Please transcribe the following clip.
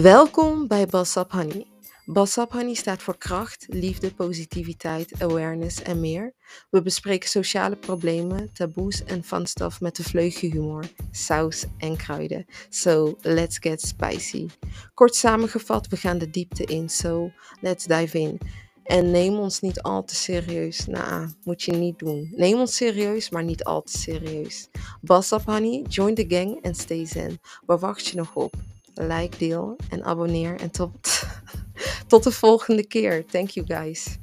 Welkom bij Bassap Honey. Bassap Honey staat voor kracht, liefde, positiviteit, awareness en meer. We bespreken sociale problemen, taboes en fun stuff met een vleugje humor, saus en kruiden. So, let's get spicy. Kort samengevat, we gaan de diepte in, so let's dive in. En neem ons niet al te serieus. Nou, moet je niet doen. Neem ons serieus, maar niet al te serieus. Bassap Honey, join the gang en stay zen. Waar wacht je nog op? Like, deel en abonneer. En tot, tot de volgende keer. Thank you guys.